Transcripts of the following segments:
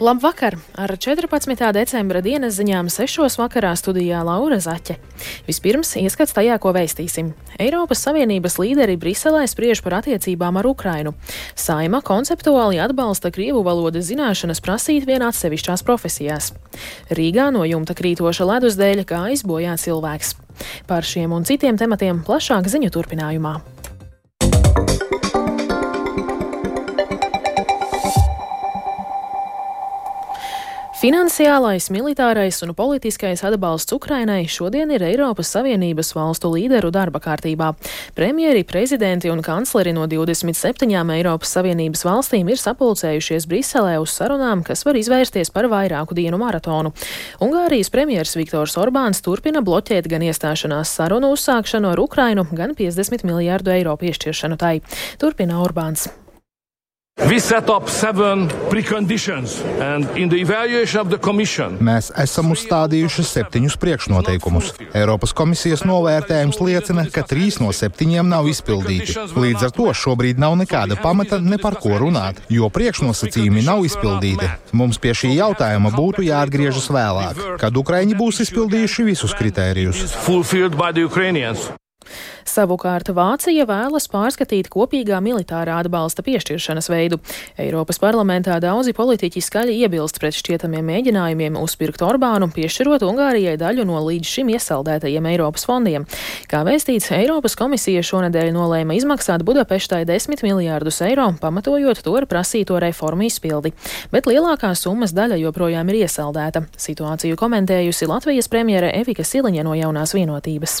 Labvakar! Ar 14. decembra dienas ziņām 6. vakarā studijā Laura Zaķe. Vispirms ieskats tajā, ko veistīsim. Eiropas Savienības līderi Briselē spriež par attiecībām ar Ukrainu. Saima konceptuāli atbalsta krievu valodas zināšanas prasīt vien atsevišķās profesijās. Rīgā no jumta krītoša ledus dēļ gājis bojā cilvēks. Par šiem un citiem tematiem plašāk ziņu turpinājumā. Finansiālais, militārais un politiskais atbalsts Ukrainai šodien ir Eiropas Savienības valstu līderu darba kārtībā. Premjeri, prezidenti un kancleri no 27 Eiropas Savienības valstīm ir sapulcējušies Briselē uz sarunām, kas var izvērsties par vairāku dienu maratonu. Ungārijas premjers Viktors Orbāns turpina bloķēt gan iestāšanās sarunu uzsākšanu ar Ukrainu, gan 50 miljārdu eiro piešķiršanu tai. Turpina Orbāns. Mēs esam uzstādījuši septiņus priekšnoteikumus. Eiropas komisijas novērtējums liecina, ka trīs no septiņiem nav izpildīti. Līdz ar to šobrīd nav nekāda pamata ne par ko runāt, jo priekšnosacījumi nav izpildīti. Mums pie šī jautājuma būtu jāatgriežas vēlāk, kad Ukraiņi būs izpildījuši visus kritērijus. Savukārt Vācija vēlas pārskatīt kopīgā militārā atbalsta piešķiršanas veidu. Eiropas parlamentā daudzi politiķi skaļi iebilst pret šķietamiem mēģinājumiem uzpirkt Orbānu, piešķirot Ungārijai daļu no līdz šim iesaldētajiem Eiropas fondiem. Kā vēstīts, Eiropas komisija šonadēļ nolēma izmaksāt Budapeštai 10 miljārdus eiro, pamatojot to ar prasīto reformu izpildi. Bet lielākā summas daļa joprojām ir iesaldēta. Situāciju komentējusi Latvijas premjere Evika Siliņa no jaunās vienotības.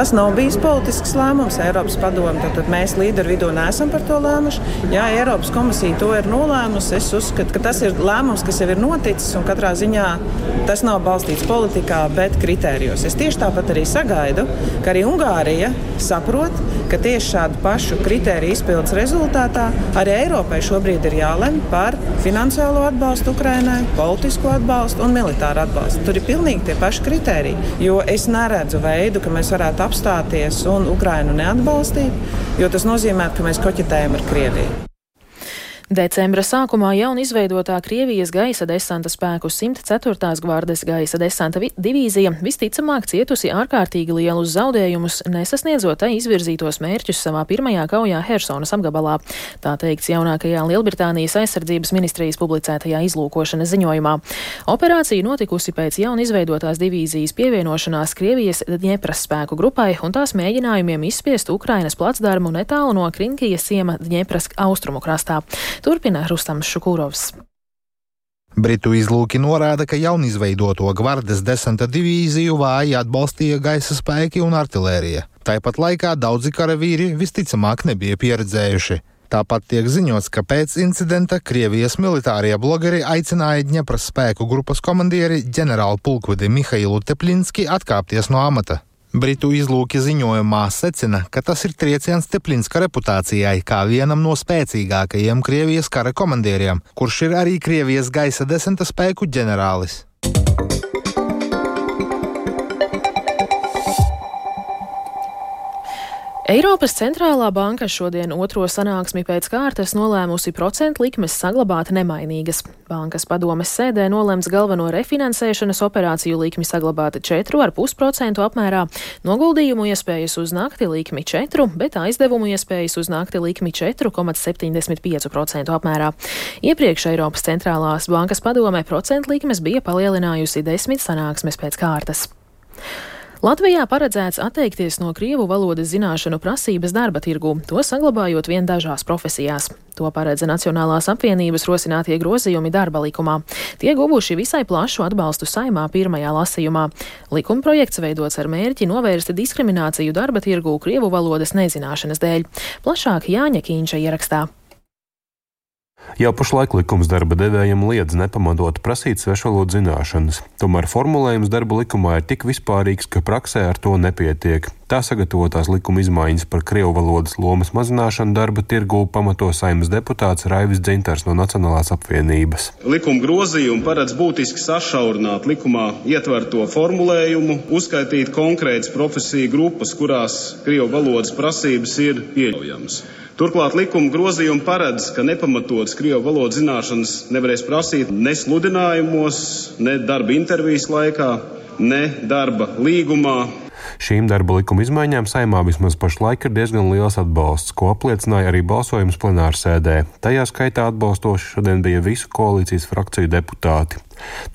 Tas nav bijis politisks lēmums Eiropas padomē. Tad, tad mēs līderu vidū neesam par to lēmuši. Jā, Eiropas komisija to ir nolēmusi. Es uzskatu, ka tas ir lēmums, kas jau ir noticis, un katrā ziņā tas nav balstīts politikā, bet kritērijos. Es tieši tāpat arī sagaidu, ka arī Ungārija saprot, ka tieši šādu pašu kritēriju izpildes rezultātā arī Eiropai šobrīd ir jālemj par finansiālo atbalstu Ukrainai, politisko atbalstu un militāru atbalstu. Tur ir pilnīgi tie paši kritēriji, jo es neredzu veidu, ka mēs varētu apstāties un Ukrainu neatbalstīt, jo tas nozīmē, ka mēs koķetējam ar Krieviju. Decembra sākumā jaun izveidotā Krievijas gaisa desanta spēku 104. gvardes gaisa desanta divīzija visticamāk cietusi ārkārtīgi lielus zaudējumus, nesasniedzot tai izvirzītos mērķus savā pirmajā kaujā Hersonas apgabalā. Tā teikts jaunākajā Lielbritānijas aizsardzības ministrijas publicētajā izlūkošanas ziņojumā. Operācija notikusi pēc jaun izveidotās divīzijas pievienošanās Krievijas Dņepras spēku grupai un tās mēģinājumiem izspiest Ukrainas placdarmu netālu no Krinkijas ciema Dņepras austrumu krastā. Turpina Rustams Šukūrovs. Britu izlūki norāda, ka jaunizveidoto gvardes desanta divīziju vāji atbalstīja gaisa spēki un artilērija. Tāpat laikā daudzi karavīri visticamāk nebija pieredzējuši. Tāpat tiek ziņots, ka pēc incidenta Krievijas militārie blogeri aicināja Dņepras spēku grupas komandieri ģenerāli pulkvedi Mihailu Teplinski atkāpties no amata. Britu izlūki ziņojumā secina, ka tas ir trieciens Teplinska reputācijai kā vienam no spēcīgākajiem Krievijas kara komandieriem, kurš ir arī Krievijas gaisa desanta spēku ģenerālis. Eiropas centrālā banka šodien otro sanāksmi pēc kārtas nolēmusi procentu likmes saglabāt nemainīgas. Bankas padomes sēdē nolemts galveno refinansēšanas operāciju likmi saglabāt 4,5% apmērā, noguldījumu iespējas uz nakti likmi 4, bet aizdevumu iespējas uz nakti likmi 4,75% apmērā. Iepriekš Eiropas centrālās bankas padomē procentu likmes bija palielinājusi desmit sanāksmes pēc kārtas. Latvijā paredzēts atteikties no krievu valodas zināšanu prasības darba tirgū, to saglabājot vien dažās profesijās. To paredz Nacionālās apvienības rosinātie grozījumi darba likumā. Tie guvuši visai plašu atbalstu saimā pirmajā lasījumā. Likuma projekts veidots ar mērķi novērst diskrimināciju darba tirgū krievu valodas nezināšanas dēļ. Plašāk Jāņa Kīņša ierakstā. Jau pašlaik likums darba devējiem liedz nepamatot prasīt svešvalodu zināšanas, tomēr formulējums darba likumā ir tik vispārīgs, ka praksē ar to nepietiek. Tā sagatavotās likuma izmaiņas par krievu valodas lomas mazināšanu darba tirgū pamato saimas deputāts Raivis Dzintars no Nacionālās apvienības. Likuma grozījumi paredz būtiski sašaurināt likumā ietverto formulējumu, uzskaitīt konkrētas profesiju grupas, kurās krievu valodas prasības ir pieļaujamas. Turklāt likuma grozījumi paredz, ka nepamatotas krievu valodas zināšanas nevarēs prasīt ne sludinājumos, ne darba intervijas laikā, ne darba līgumā. Šīm darba likuma izmaiņām saimā vismaz pašlaik ir diezgan liels atbalsts, ko apliecināja arī balsojums plenārsēdē. Tajā skaitā atbalstoši šodien bija visu koalīcijas frakciju deputāti.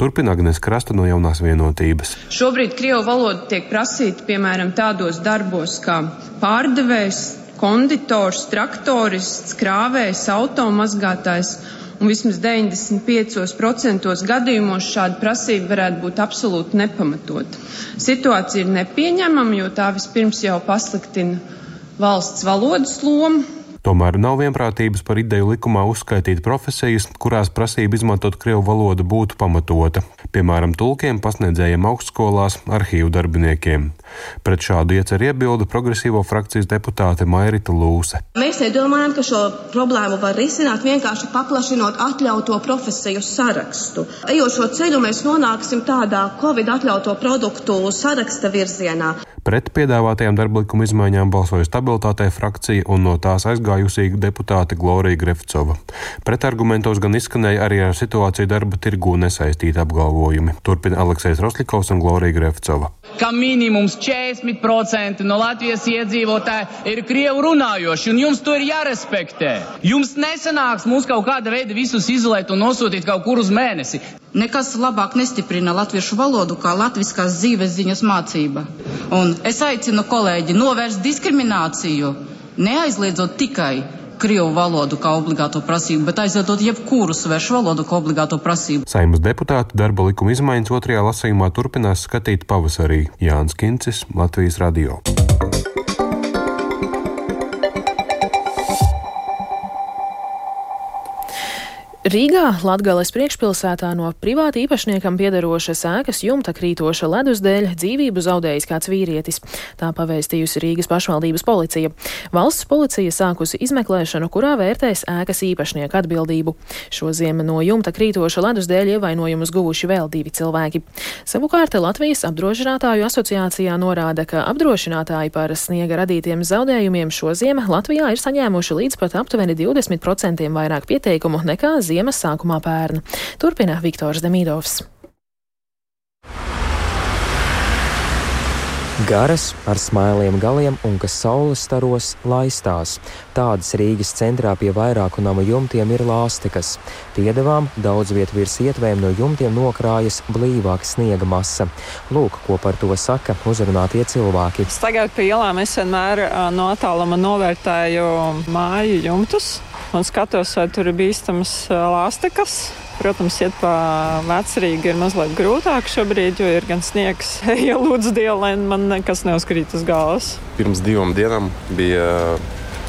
Turpina Agnēs Krasta no jaunās vienotības. Šobrīd krievu valoda tiek prasīta piemēram tādos darbos kā pārdevējs, konditors, traktorists, krāvējs, automazgātājs. Un vismaz 95% gadījumos šāda prasība varētu būt absolūti nepamatota. Situācija ir nepieņemama, jo tā vispirms jau pasliktina valsts valodas lomu, Tomēr nav vienprātības par ideju likumā uzskaitīt profesijas, kurās prasība izmantot krievu valodu būtu pamatota, piemēram, tulkiem, pasniedzējiem augstskolās, arhīvu darbiniekiem. Pret šādu ieceru iebildu progresīvo frakcijas deputāte Mairita Lūse. Mēs nedomājam, ka šo problēmu var risināt vienkārši paplašinot atļauto profesiju sarakstu. Ejot šo ceļu, mēs nonāksim tādā Covid atļauto produktu saraksta virzienā. Pret piedāvātajām darba likuma izmaiņām balsoja stabilitātei frakcija un no tās aizgājusī deputāte Glorija Grefcova. Pretargumentos gan izskanēja arī ar situāciju darba tirgū nesaistīti apgalvojumi. Turpina Aleksis Roslikovs un Glorija Grefcova. Ka minimums 40% no Latvijas iedzīvotāji ir krievu runājoši, un jums to ir jārespektē. Jums nesanāks mūs kaut kāda veida visus izolēt un nosūtīt kaut kur uz mēnesi. Nekas labāk nestiprina latviešu valodu kā latviskās dzīves ziņas mācība. Un es aicinu kolēģi novērst diskrimināciju, neaizliedzot tikai Krievu valodu kā obligāto prasību, bet aizvedot jebkuru svešu valodu kā obligāto prasību. Saimnes deputāti darba likuma izmaiņas otrajā lasījumā turpinās skatīt pavasarī Jānis Kincis, Latvijas radio. Rīgā, Latgales priekšpilsētā no privāta īpašniekam piederošas ēkas jumta krītoša ledus dēļ dzīvību zaudējis kāds vīrietis. Tā pavēstījusi Rīgas pašvaldības policija. Valsts policija sākusi izmeklēšanu, kurā vērtēs ēkas īpašnieku atbildību. Šo ziemu no jumta krītoša ledus dēļ ievainojumus guvuši vēl divi cilvēki. Savukārt Latvijas apdrošinātāju asociācijā norāda, ka apdrošinātāji par sniega radītiem zaudējumiem šo ziemu Latvijā ir saņēmuši līdz pat aptuveni 20% vairāk pieteikumu nekā ziemas ziemas sākumā pērn. Turpina Viktors Demīdovs. Garas, ar smailiem galiem un kas saules staros laistās. Tādas Rīgas centrā pie vairāku namu jumtiem ir lāstikas. Piedevām daudz vietu virs ietvēm no jumtiem nokrājas blīvāka sniega masa. Lūk, ko par to saka uzrunātie cilvēki. Tagad pie ielām es vienmēr no attāluma novērtēju māju jumtus un skatos, vai tur ir bīstamas lāstekas. Protams, iet pa vecrīgi ir mazliet grūtāk šobrīd, jo ir gan sniegs, ja lūdzu dievu, lai man nekas neuzkrīt uz galvas. Pirms divām dienām bija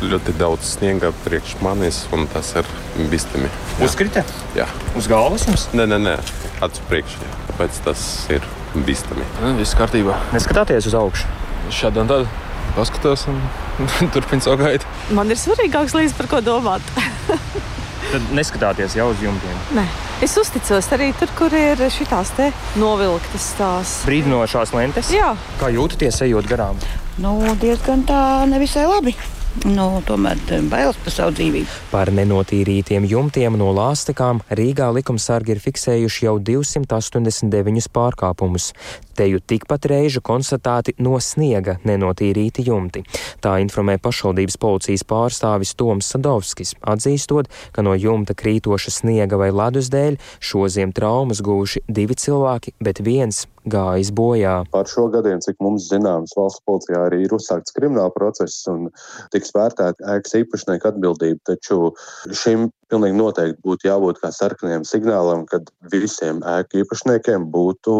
ļoti daudz sniega priekš manis, un tas ir bīstami. Uzkrita? Jā. Uz galvas jums? Nē, nē, nē. acu priekšā. Tāpēc tas ir bīstami. Viss kārtībā. Neskatāties uz augšu. Šādi un tad paskatās un turpina savu gaitu. Man ir svarīgāks līdz par ko domāt. Tad neskatāties jau uz jumtiem. Nē. Es uzticos arī tur, kur ir šīs novilktas tās brīdinošās lentes. Jā. Kā jūtaties, ejot garām? Nu, diezgan tā nevisai labi. Nu, tomēr bailes par savu dzīvību. Par nenotīrītiem jumtiem no lāstekām Rīgā likumsargi ir fiksējuši jau 289 pārkāpumus. Te jau tikpat reižu konstatēti no sniega nenotīrīti jumti. Tā informē pašvaldības policijas pārstāvis Toms Sadovskis, atzīstot, ka no jumta krītoša sniega vai ledus dēļ šoziem traumas guvuši divi cilvēki, bet viens gājis bojā. Par šo gadiem, cik mums zināms, valsts policijā arī ir uzsākts krimināla process un tiks vērtēta ēkas īpašnieka atbildība. Taču šim pilnīgi noteikti būtu jābūt kā sarkaniem signālam, kad visiem ēku īpašniekiem būtu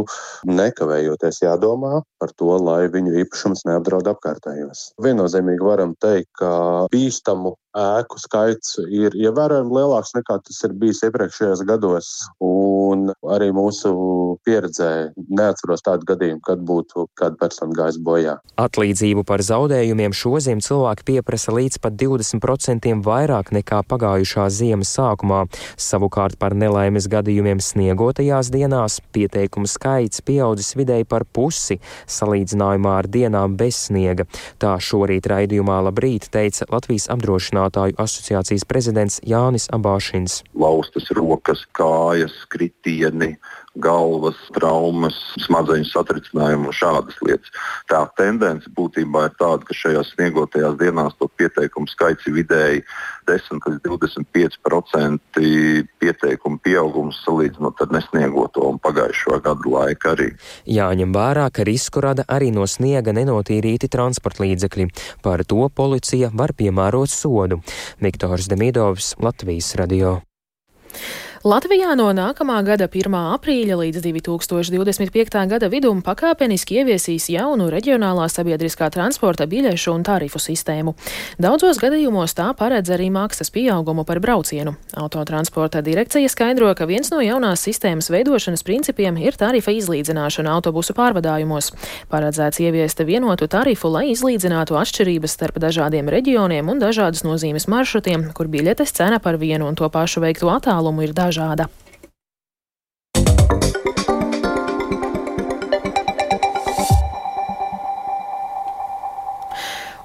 nekavējoties jādomā par to, lai viņu īpašums neapdraud apkārtējos. Viennozīmīgi varam teikt, ka bīstamu ēku skaits ir ievērojami lielāks nekā tas ir bijis iepriekšējos gados. Un arī mūsu pieredzē neatceros tādu gadījumu, kad būtu kāda persona gājis bojā. Atlīdzību par zaudējumiem šoziem cilvēki pieprasa līdz pat 20% vairāk nekā pagājušā ziemas sākumā. Savukārt par nelaimes gadījumiem sniegotajās dienās pieteikumu skaits pieaudzis vidēji par pusi salīdzinājumā ar dienām bez sniega. Tā šorīt raidījumā Labrīt teica Latvijas apdrošināšanas runātāju asociācijas prezidents Jānis Abāšins. Laustas rokas, kājas, kritieni, galvas traumas, smadzeņu satricinājumi un šādas lietas. Tā tendence būtībā ir tāda, ka šajās sniegotajās dienās to pieteikumu skaits ir vidēji 10 līdz 25% pieteikumu pieaugums salīdzinot ar nesniegoto un pagājušo gadu laiku arī. Jāņem vērā, ka risku rada arī no sniega nenotīrīti transporta līdzekļi. Par to policija var piemērot sodu. Viktors Demidovs, Latvijas radio. Latvijā no nākamā gada 1. aprīļa līdz 2025. gada vidum pakāpeniski ieviesīs jaunu reģionālā sabiedriskā transporta biļešu un tarifu sistēmu. Daudzos gadījumos tā paredz arī maksas pieaugumu par braucienu. Autotransporta direkcija skaidro, ka viens no jaunās sistēmas veidošanas principiem ir tarifa izlīdzināšana autobusu pārvadājumos. Paredzēts ieviest vienotu tarifu, lai izlīdzinātu atšķirības starp dažādiem reģioniem un dažādas nozīmes maršrutiem, kur biļetes cena par vienu un to pašu veikto attālumu ir dažāda dažāda.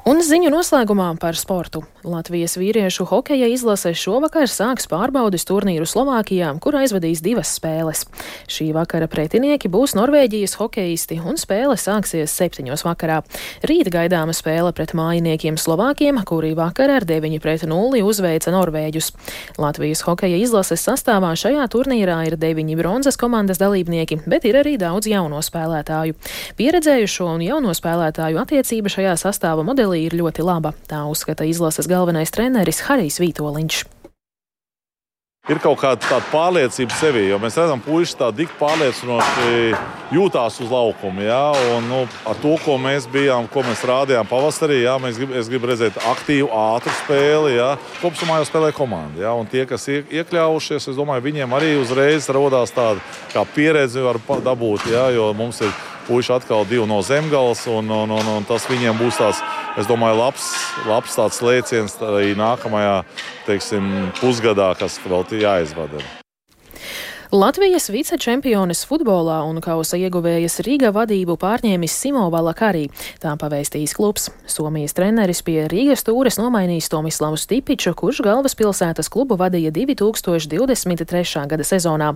Un ziņu noslēgumā par sportu. Latvijas vīriešu hokeja izlase šovakar sāks pārbaudas turnīru Slovākijā, kur aizvadīs divas spēles. Šī vakara pretinieki būs Norvēģijas hokeisti, un spēle sāksies septiņos vakarā. Rīt gaidāma spēle pret mājiniekiem Slovākiem, kuri vakar ar 9 pret 0 uzveica Norvēģus. Latvijas hokeja izlases sastāvā šajā turnīrā ir deviņi bronzas komandas dalībnieki, bet ir arī daudz jauno spēlētāju. Pieredzējušo un jauno spēlētāju attiecība šajā sastāva modelī modelī ir ļoti laba. Tā uzskata izlases galvenais treneris Harijs Vītoliņš. Ir kaut kāda tāda pārliecība sevī, jo mēs redzam, ka puikas tā tik pārliecinoši jūtās uz laukuma. Ja? Un, nu, ar to, ko mēs bijām, ko mēs rādījām pavasarī, ja? mēs grib, gribu redzēt aktīvu, ātru spēli. Ja? Kopumā jau spēlē komanda. Ja? Un tie, kas iekļaujušies, es domāju, viņiem arī uzreiz radās tāda pieredze, var dabūt. Ja? Jo mums ir puiši atkal divi no zemgales, un, un, un, un tas viņiem būs tāds, es domāju, labs, labs tāds lēciens arī nākamajā teiksim, pusgadā, kas vēl jāizvada. Latvijas vicečempiones futbolā un kausa ieguvējas Rīga vadību pārņēmis Simo Valakarī. Tā pavēstījis klubs. Somijas treneris pie Rīgas tūres nomainījis Tomislavu Stipiču, kurš galvaspilsētas klubu vadīja 2023. gada sezonā.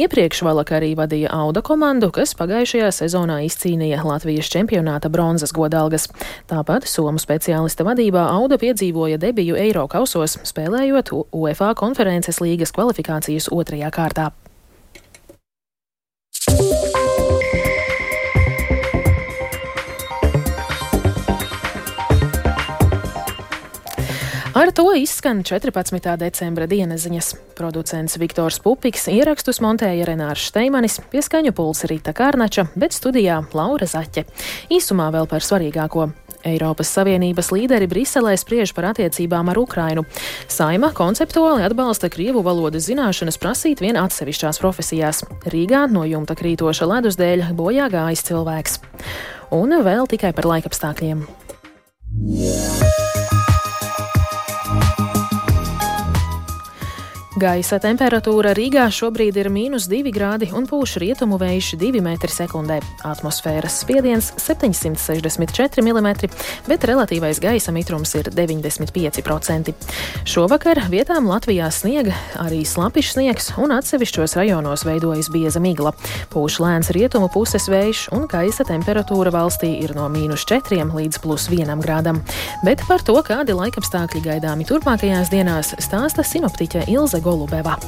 Iepriekš Valakarī vadīja Auda komandu, kas pagājušajā sezonā izcīnīja Latvijas čempionāta bronzas godalgas. Tāpat Somu speciālista vadībā Auda piedzīvoja debiju Eiro kausos, spēlējot UEFA konferences līgas kvalifikācijas otrajā kārtā. To izskan 14. decembra dienas ziņas. Producents Viktors Pupiks ierakstus montēja Renārs Steimanis, pieskaņu pulsa Rīta Kārnača, bet studijā Laura Zaķe. Īsumā vēl par svarīgāko. Eiropas Savienības līderi Briselē spriež par attiecībām ar Ukrainu. Saima konceptuāli atbalsta krievu valodas zināšanas prasīt vien atsevišķās profesijās. Rīgā no jumta krītoša ledus dēļ bojā gājis cilvēks. Un vēl tikai par laikapstākļiem. Yeah. Gaisa temperatūra Rīgā šobrīd ir mīnus 2 grādi un pūš rietumu vējš 2 m2. Atmosfēras spiediens 764 mm, bet relatīvais gaisa mitrums ir 95%. Šovakar vietām Latvijā sniega, arī slapišs sniegs un atsevišķos rajonos veidojas bieza migla. Pūš lēns rietumu puses vējš un gaisa temperatūra valstī ir no mīnus 4 līdz plus 1 grādam. Bet par to, kādi laikapstākļi gaidāmi turpmākajās dienās, stāsta sinoptiķe Ilze 罗拜吧。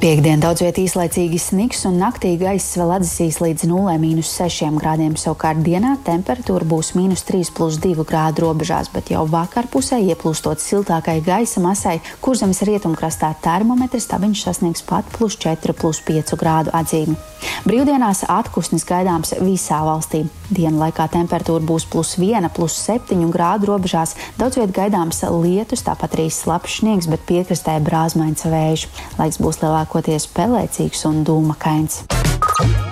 Piektdien daudz vietā īslaicīgi sniks un naktī gaiss vēl atzīs līdz 0,6 grādiem. Savukārt dienā temperatūra būs mīnus 3,2 grādu robežās, bet jau vakar pusē ieplūstot siltākai gaisa masai, kur zemes rietumkrastā termometrs stabiņš sasniegs pat plus 4,5 grādu atzīmi. Brīvdienās atpūsnis gaidāms visā valstī. Dienu laikā temperatūra būs plus 1, plus 7 grādu robežās. Daudz vietā gaidāms lietus, tāpat arī slapjš sniegs, bet piekrastē brāzmains vējš. Laiks būs lielāks lielākoties pelēcīgs un dūmakains.